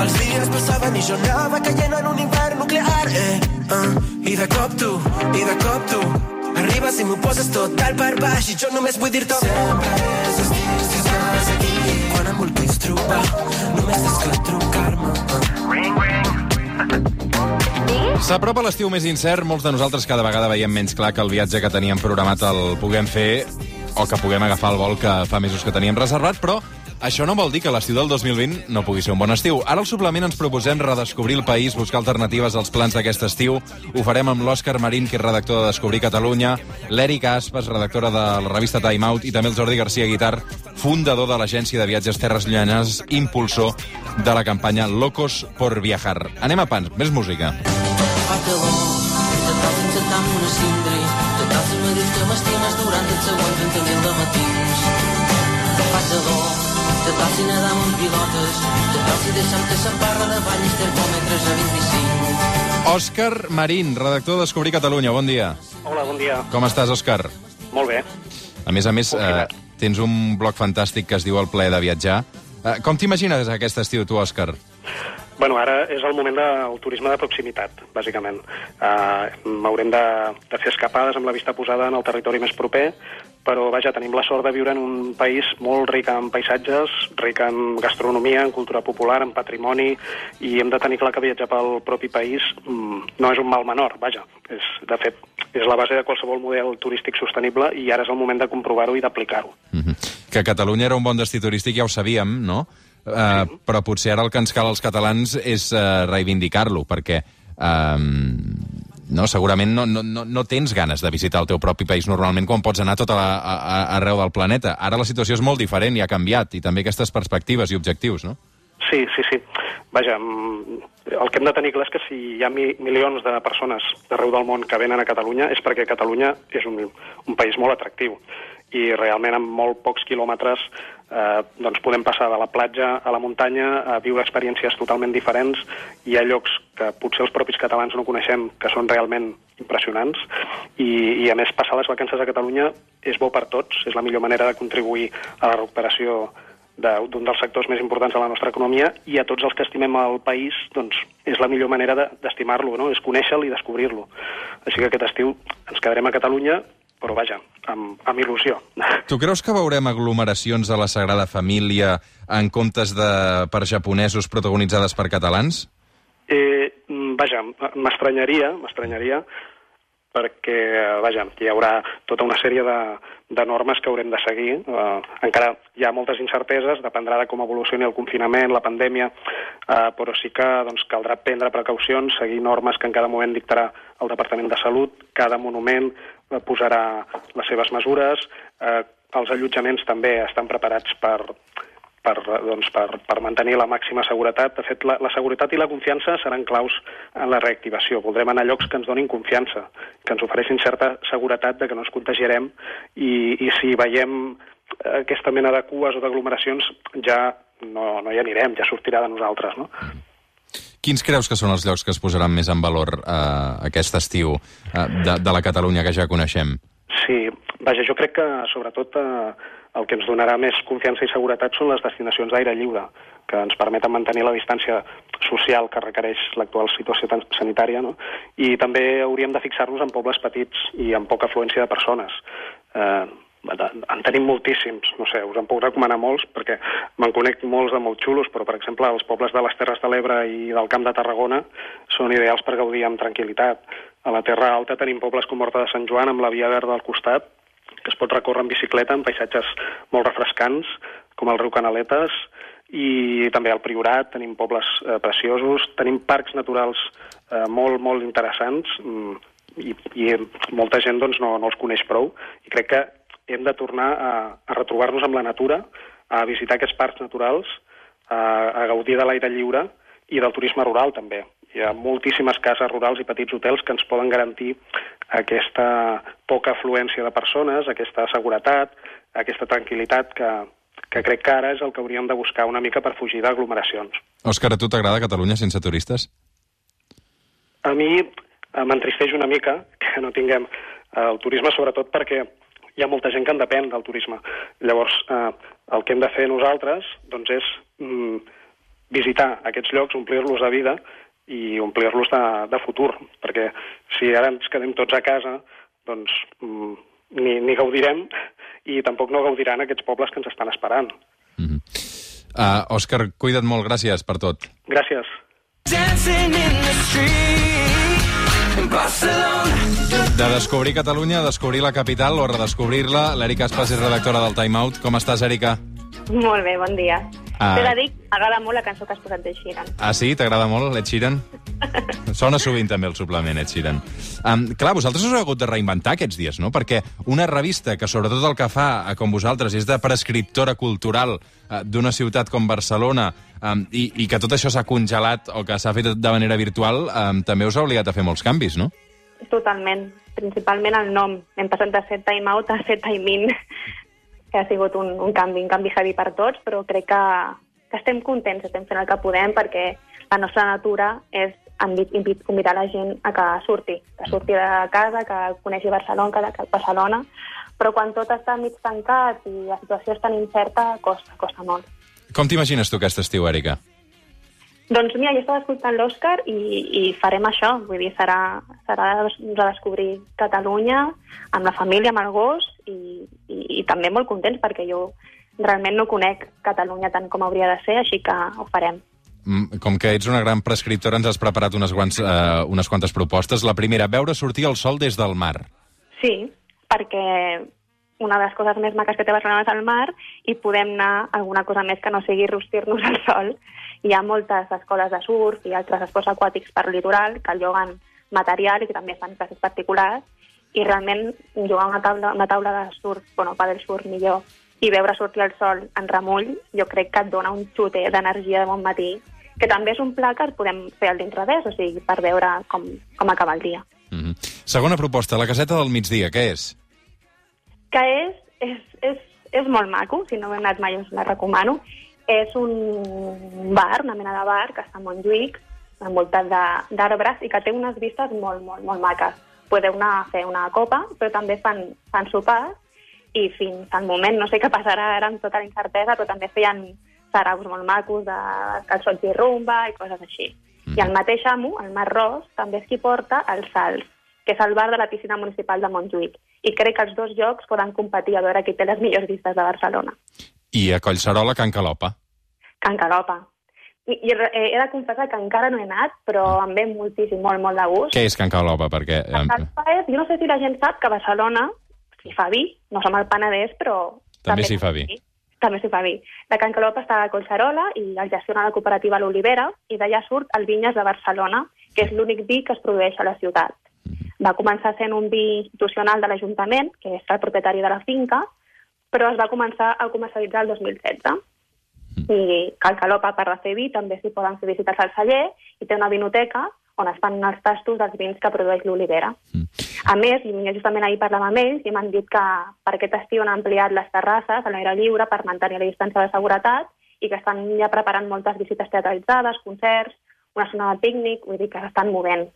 Els dies passaven i jo anava caient en un infern nuclear, eh, uh, i de cop tu, i de cop tu, arribes i m'ho poses tot dalt per baix i jo només vull dir-te sempre és estiu si estàs aquí quan em vulguis trobar només tens que trucar-me uh. Ring, ring. S'apropa l'estiu més incert, molts de nosaltres cada vegada veiem menys clar que el viatge que teníem programat el puguem fer o que puguem agafar el vol que fa mesos que teníem reservat, però això no vol dir que l'estiu del 2020 no pugui ser un bon estiu. Ara al suplement ens proposem redescobrir el país, buscar alternatives als plans d'aquest estiu. Ho farem amb l'Òscar Marín, que és redactor de Descobrir Catalunya, l'Èrica Aspas, redactora de la revista Time Out, i també el Jordi García Guitar, fundador de l'agència de viatges Terres Llanes, impulsor de la campanya Locos por Viajar. Anem a pans, més música. dius que m'estimes durant els següents 20.000 de. Si nedar amb pilotes, te cal si deixar que se'n parla de ballis termòmetres a 25. Òscar Marín, redactor de Descobrir Catalunya. Bon dia. Hola, bon dia. Com estàs, Òscar? Molt bé. A més a més, eh, tens un blog fantàstic que es diu El plaer de viatjar. Eh, com t'imagines aquest estiu, tu, Òscar? Bueno, ara és el moment del turisme de proximitat, bàsicament. Uh, Haurem de, de fer escapades amb la vista posada en el territori més proper, però, vaja, tenim la sort de viure en un país molt ric en paisatges, ric en gastronomia, en cultura popular, en patrimoni, i hem de tenir clar que viatjar pel propi país mm, no és un mal menor, vaja. És, de fet, és la base de qualsevol model turístic sostenible i ara és el moment de comprovar-ho i d'aplicar-ho. Mm -hmm. Que Catalunya era un bon destí turístic, ja ho sabíem, no? Uh, sí. Però potser ara el que ens cal als catalans és uh, reivindicar-lo, perquè uh, no, segurament no, no, no, no tens ganes de visitar el teu propi país normalment quan pots anar tot a, la, a, a, arreu del planeta. Ara la situació és molt diferent i ha canviat, i també aquestes perspectives i objectius, no? Sí, sí, sí. Vaja, mm, el que hem de tenir clar és que si hi ha mi milions de persones d'arreu del món que venen a Catalunya és perquè Catalunya és un, un país molt atractiu i realment amb molt pocs quilòmetres eh, doncs podem passar de la platja a la muntanya a viure experiències totalment diferents. Hi ha llocs que potser els propis catalans no coneixem que són realment impressionants i, i a més passar les vacances a Catalunya és bo per tots, és la millor manera de contribuir a la recuperació de- d'un dels sectors més importants de la nostra economia i a tots els que estimem el país doncs, és la millor manera de- d'estimar-lo, no? és conèixer-lo i descobrir-lo. Així que aquest estiu ens quedarem a Catalunya, però vaja, amb, amb il·lusió. Tu creus que veurem aglomeracions de la Sagrada Família en comptes de per japonesos protagonitzades per catalans? Eh, mm, vaja, m'estranyaria, m'estranyaria, perquè, vaja, hi haurà tota una sèrie de, de normes que haurem de seguir. Uh, encara hi ha moltes incerteses, dependrà de com evolucioni el confinament, la pandèmia, uh, però sí que doncs, caldrà prendre precaucions, seguir normes que en cada moment dictarà el Departament de Salut, cada monument eh, posarà les seves mesures, uh, els allotjaments també estan preparats per, per, doncs, per, per mantenir la màxima seguretat. De fet, la, la seguretat i la confiança seran claus en la reactivació. Voldrem anar a llocs que ens donin confiança, que ens ofereixin certa seguretat de que no ens contagiarem i, i si veiem eh, aquesta mena de cues o d'aglomeracions ja no, no hi anirem, ja sortirà de nosaltres. No? Quins creus que són els llocs que es posaran més en valor eh, aquest estiu eh, de, de la Catalunya que ja coneixem? Sí, vaja, jo crec que sobretot eh, el que ens donarà més confiança i seguretat són les destinacions d'aire lliure, que ens permeten mantenir la distància social que requereix l'actual situació sanitària, no? i també hauríem de fixar-nos en pobles petits i amb poca afluència de persones. Eh, en tenim moltíssims, no sé, us en puc recomanar molts, perquè me'n conec molts de molt xulos, però, per exemple, els pobles de les Terres de l'Ebre i del Camp de Tarragona són ideals per gaudir amb tranquil·litat. A la Terra Alta tenim pobles com Horta de Sant Joan, amb la Via Verda al costat, que es pot recórrer en bicicleta en paisatges molt refrescants, com el riu Canaletes, i també al Priorat tenim pobles eh, preciosos, tenim parcs naturals eh, molt, molt interessants, mm, i, i molta gent doncs, no, no els coneix prou, i crec que hem de tornar a, a retrobar-nos amb la natura, a visitar aquests parcs naturals, a, a gaudir de l'aire lliure i del turisme rural també. Hi ha moltíssimes cases rurals i petits hotels que ens poden garantir aquesta poca afluència de persones, aquesta seguretat, aquesta tranquil·litat que, que crec que ara és el que hauríem de buscar una mica per fugir d'aglomeracions. Òscar, a tu t'agrada Catalunya sense turistes? A mi eh, m'entristeix una mica que no tinguem eh, el turisme, sobretot perquè hi ha molta gent que en depèn del turisme. Llavors, eh, el que hem de fer nosaltres doncs, és mm, visitar aquests llocs, omplir-los de vida i omplir-los de, de futur, perquè si ara ens quedem tots a casa, doncs mm, ni, ni gaudirem i tampoc no gaudiran aquests pobles que ens estan esperant. Uh, Òscar, cuida't molt, gràcies per tot. Gràcies. Dancing in the street. De descobrir Catalunya, descobrir la capital o redescobrir-la, l'Èrica Espàs és redactora del Time Out. Com estàs, Èrica? Molt bé, bon dia. Ah. T'he de dir, m'agrada molt la cançó que has posat de Sheeran. Ah, sí? T'agrada molt, Ed Sheeran? Sona sovint també el suplement, Ed Sheeran. Um, clar, vosaltres us heu hagut de reinventar aquests dies, no? Perquè una revista que sobretot el que fa, eh, com vosaltres, és de prescriptora cultural eh, d'una ciutat com Barcelona um, i, i que tot això s'ha congelat o que s'ha fet de manera virtual, um, també us ha obligat a fer molts canvis, no? Totalment. Principalment el nom. Hem passat de set time out a set time in, que ha sigut un, un canvi, un canvi heavy per tots, però crec que, que estem contents, estem fent el que podem, perquè la nostra natura és convidar la gent a que surti, que surti de casa, que coneixi Barcelona, que, Barcelona, però quan tot està mig tancat i la situació és tan incerta, costa, costa molt. Com t'imagines tu aquest estiu, Èrica? Doncs mira, jo estava escoltant l'Òscar i, i farem això, vull dir, serà, serà redescobrir Catalunya amb la família, amb el gos i, i, i també molt contents perquè jo realment no conec Catalunya tant com hauria de ser, així que ho farem. Mm, Com que ets una gran prescriptora, ens has preparat unes, guants, uh, unes quantes propostes. La primera, veure sortir el sol des del mar. Sí, perquè una de les coses més maques que té Barcelona és el mar i podem anar a alguna cosa més que no sigui rostir-nos al sol. Hi ha moltes escoles de surf i altres esports aquàtics per litoral que lloguen material i que també fan classes particulars i realment jugar a una taula, una taula de surf, bueno, pa del surf millor, i veure sortir el sol en remull, jo crec que et dona un xute d'energia de bon matí, que també és un pla que el podem fer al dintre o sigui, per veure com, com acaba el dia. Mm -hmm. Segona proposta, la caseta del migdia, què és? que és, és, és, és molt maco, si no heu anat mai us la recomano. És un bar, una mena de bar, que està a Montjuïc, envoltat d'arbres, i que té unes vistes molt, molt, molt maques. Podeu anar a fer una copa, però també fan, fan sopars, i fins al moment, no sé què passarà ara amb tota la incertesa, però també feien saraus molt macos de calçots i rumba i coses així. I el mateix amo, el Mar Ros, també és qui porta els salts, que és el bar de la piscina municipal de Montjuïc. I crec que els dos llocs poden competir a veure qui té les millors vistes de Barcelona. I a Collserola, Can Calopa. Can Calopa. I, i eh, he de confessar que encara no he anat, però em ve moltíssim, molt, molt de gust. Què és Can Calopa? Perquè... Calopa és, jo no sé si la gent sap que a Barcelona s'hi fa vi, no som el Penedès, però... També s'hi fa vi. També s'hi fa vi. La Can Calopa està a Collserola i el gestiona la cooperativa L'Olivera i d'allà surt el Vinyes de Barcelona, que és l'únic vi que es produeix a la ciutat. Va començar sent un vi institucional de l'Ajuntament, que és el propietari de la finca, però es va començar a comercialitzar el 2016. I Cal Calopa, per vi, també s'hi poden fer visites al celler i té una vinoteca on es fan els tastos dels vins que produeix l'olivera. A més, i jo justament ahir parlava amb ells i m'han dit que per aquest estiu han ampliat les terrasses a l'aire lliure per mantenir la distància de seguretat i que estan ja preparant moltes visites teatralitzades, concerts, una zona de pícnic, vull dir que s'estan movent.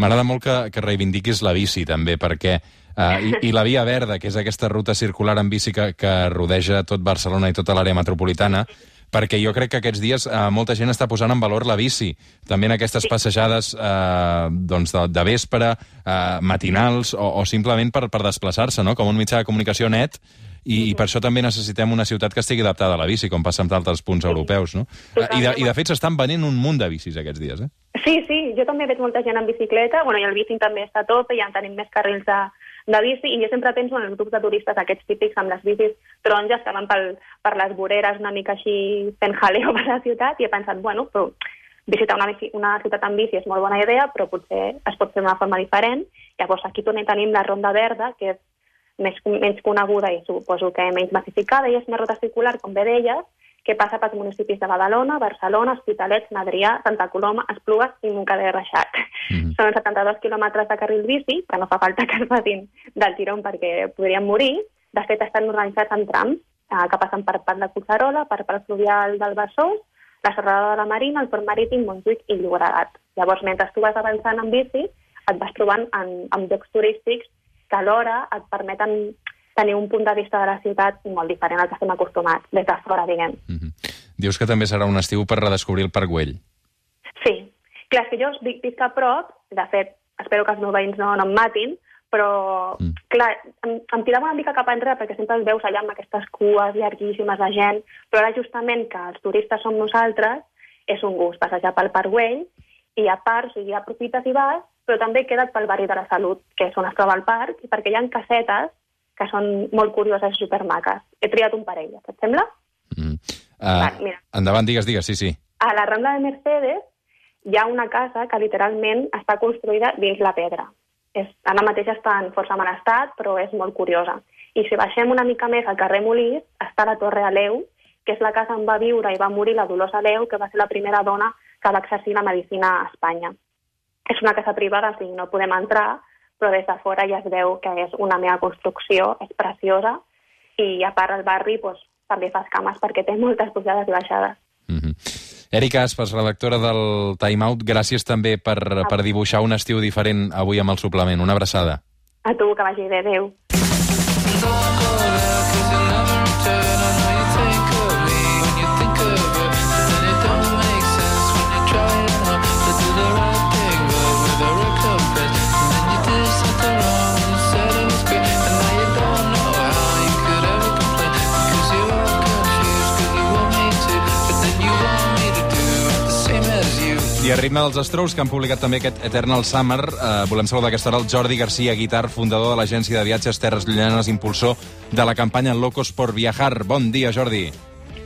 M'agrada molt que, que reivindiquis la bici, també, perquè... Uh, i, I la Via Verda, que és aquesta ruta circular en bici que, que rodeja tot Barcelona i tota l'àrea metropolitana, perquè jo crec que aquests dies uh, molta gent està posant en valor la bici. També en aquestes passejades uh, doncs de, de vespre, uh, matinals, o, o simplement per, per desplaçar-se, no? com un mitjà de comunicació net, i, i per això també necessitem una ciutat que estigui adaptada a la bici, com passa amb d'altres punts europeus. No? Uh, I, de, I de fet s'estan venent un munt de bicis aquests dies. Eh? Sí, sí, jo també veig molta gent en bicicleta, bueno, i el bici també està a tope, ja en tenim més carrils de, de bici, i jo sempre penso en els grups de turistes aquests típics amb les bicis taronges que van pel, per les voreres una mica així fent jaleo per la ciutat, i he pensat, bueno, però visitar una, bici, una ciutat amb bici és molt bona idea, però potser es pot fer d'una forma diferent. Llavors aquí també tenim la Ronda Verda, que és més, menys coneguda i suposo que menys massificada, i és una ruta circular, com bé deies, que passa pels municipis de Badalona, Barcelona, Hospitalet, Madrià, Santa Coloma, Esplugues i Montcada de Reixac. Mm -hmm. Són 72 quilòmetres de carril bici, que no fa falta que es facin del tirón perquè podrien morir. De fet, estan organitzats en trams, eh, que passen per Pat de Collserola, per Parc Fluvial del Besòs, la Serrada de la Marina, el Port Marítim, Montjuïc i Llobregat. Llavors, mentre tu vas avançant en bici, et vas trobant en, en llocs turístics que alhora et permeten tenir un punt de vista de la ciutat molt diferent al que estem acostumats, des de fora, diguem. Mm -hmm. Dius que també serà un estiu per redescobrir el Parc Güell. Sí. Clar, és que jo visc, visc a prop, de fet, espero que els meus veïns no, no em matin, però, mm. clar, em, em tirava una mica cap enrere perquè sempre els veus allà amb aquestes cues llarguíssimes de gent, però ara justament que els turistes som nosaltres, és un gust passejar pel Parc Güell i a part, o sigui, aprofites i vas, però també queda't pel barri de la Salut, que és on es troba el parc, perquè hi ha casetes que són molt curioses i supermaques. He triat un parell, et sembla? Mm. Uh, Vale, mira. endavant, digues, digues, sí, sí. A la Rambla de Mercedes hi ha una casa que literalment està construïda dins la pedra. És, ara mateix està en força mal estat, però és molt curiosa. I si baixem una mica més al carrer Molís, està la Torre Aleu, que és la casa on va viure i va morir la Dolors Aleu, que va ser la primera dona que va exercir la medicina a Espanya. És una casa privada, o sigui, no podem entrar, però des de fora ja es veu que és una meva construcció, és preciosa, i a part el barri doncs, també fa escames perquè té moltes pujades i baixades. Mm -hmm. Erika Aspas, redactora del Time Out, gràcies també per, per dibuixar un estiu diferent avui amb el suplement. Una abraçada. A tu, que vagi bé, adeu. Ritme dels Strokes, que han publicat també aquest Eternal Summer, eh, volem saludar aquesta hora el Jordi Garcia Guitar, fundador de l'agència de viatges Terres Llunyanes, impulsor de la campanya Locos por Viajar. Bon dia, Jordi.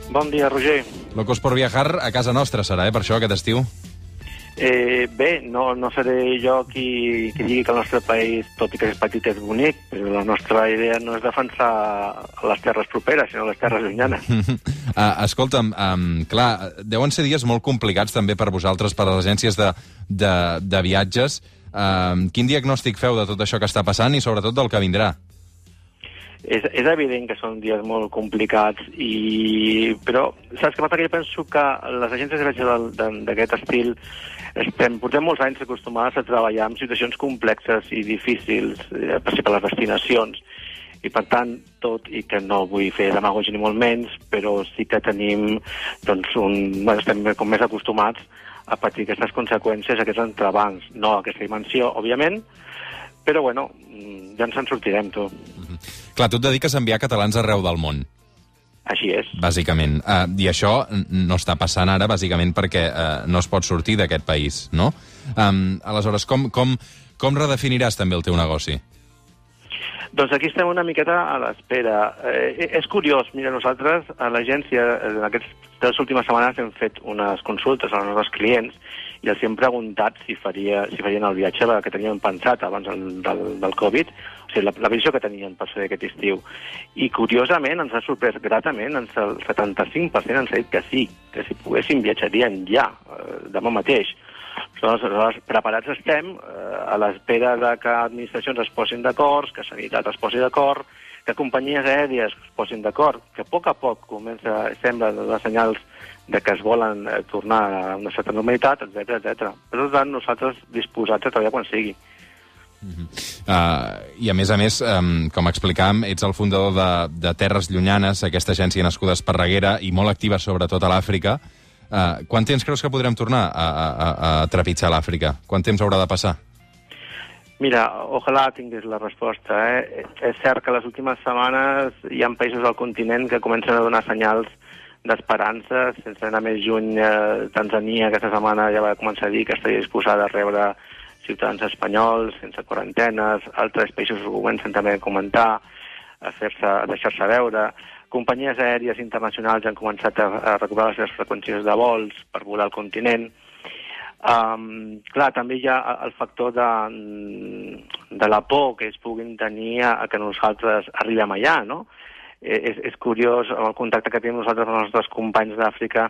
Bon dia, Roger. Locos por Viajar a casa nostra serà, eh, per això, aquest estiu? Eh, bé, no, no seré jo qui, qui digui que el nostre país, tot i que és petit, és bonic, però la nostra idea no és defensar les terres properes, sinó les terres llunyanes. uh, escolta'm, um, clar, deuen ser dies molt complicats també per vosaltres, per les agències de, de, de viatges. Um, quin diagnòstic feu de tot això que està passant i sobretot del que vindrà? És, és evident que són dies molt complicats, i... però saps què passa? Que jo penso que les agències de viatge d'aquest estil estem, portem molts anys acostumades a treballar en situacions complexes i difícils, eh, per per les destinacions, i per tant, tot i que no vull fer demagogia ni molt menys, però sí que tenim, doncs, un, estem com més acostumats a patir aquestes conseqüències, aquests entrebancs, no aquesta dimensió, òbviament, però bueno, ja ens en sortirem, tu. Mm -hmm. Clar, tu et dediques a enviar catalans arreu del món. Així és. Bàsicament. Uh, I això no està passant ara, bàsicament, perquè uh, no es pot sortir d'aquest país, no? Um, aleshores, com, com, com redefiniràs també el teu negoci? Doncs aquí estem una miqueta a l'espera. Eh, és curiós, mira, nosaltres a l'agència, en aquestes últimes setmanes hem fet unes consultes als nostres clients i els hem preguntat si, faria, si farien el viatge que teníem pensat abans del, del, del Covid, sigui, la, la visió que tenien per fer aquest estiu. I curiosament ens ha sorprès gratament, ens, el 75% ens ha dit que sí, que si poguéssim viatjarien ja, eh, demà mateix. Aleshores, preparats estem eh, a l'espera de que administracions es posin d'acord, que sanitat es posi d'acord, que companyies aèries es posin d'acord, que a poc a poc comença, sembla, de senyals de que es volen eh, tornar a una certa normalitat, etc etc. Per tant, nosaltres disposats a treballar quan sigui. -huh. uh, I a més a més, um, com explicàvem, ets el fundador de, de Terres Llunyanes, aquesta agència nascuda a Esparreguera i molt activa sobretot a l'Àfrica. Uh, quant temps creus que podrem tornar a, a, a trepitjar l'Àfrica? Quant temps haurà de passar? Mira, ojalà tingués la resposta. Eh? És cert que les últimes setmanes hi ha països del continent que comencen a donar senyals d'esperança, sense anar més lluny, eh, Tanzania aquesta setmana ja va començar a dir que estaria disposada a rebre ciutadans espanyols sense quarantenes, altres països ho comencen també a comentar, a, fer-se, a deixar-se veure. Companyies aèries internacionals han començat a, a recuperar les seves freqüències de vols per volar al continent. Um, clar, també hi ha el factor de, de la por que es puguin tenir a, a que nosaltres arribem allà, no? Eh, és, és curiós el contacte que tenim nosaltres amb els nostres companys d'Àfrica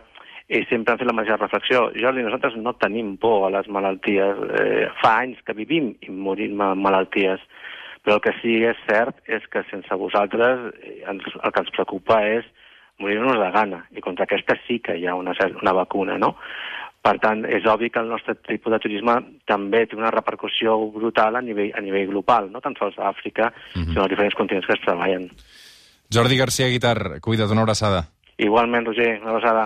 i sempre han fet la mateixa reflexió. Jordi, nosaltres no tenim por a les malalties. Eh, fa anys que vivim i morim amb malalties. Però el que sí que és cert és que sense vosaltres eh, ens, el que ens preocupa és morir-nos de gana. I contra aquesta sí que hi ha una, una vacuna, no? Per tant, és obvi que el nostre tipus de turisme també té una repercussió brutal a nivell, a nivell global, no tan sols a Àfrica, mm -hmm. sinó als diferents continents que es treballen. Jordi Garcia Guitar, cuida't, una abraçada. Igualment, Roger, una abraçada.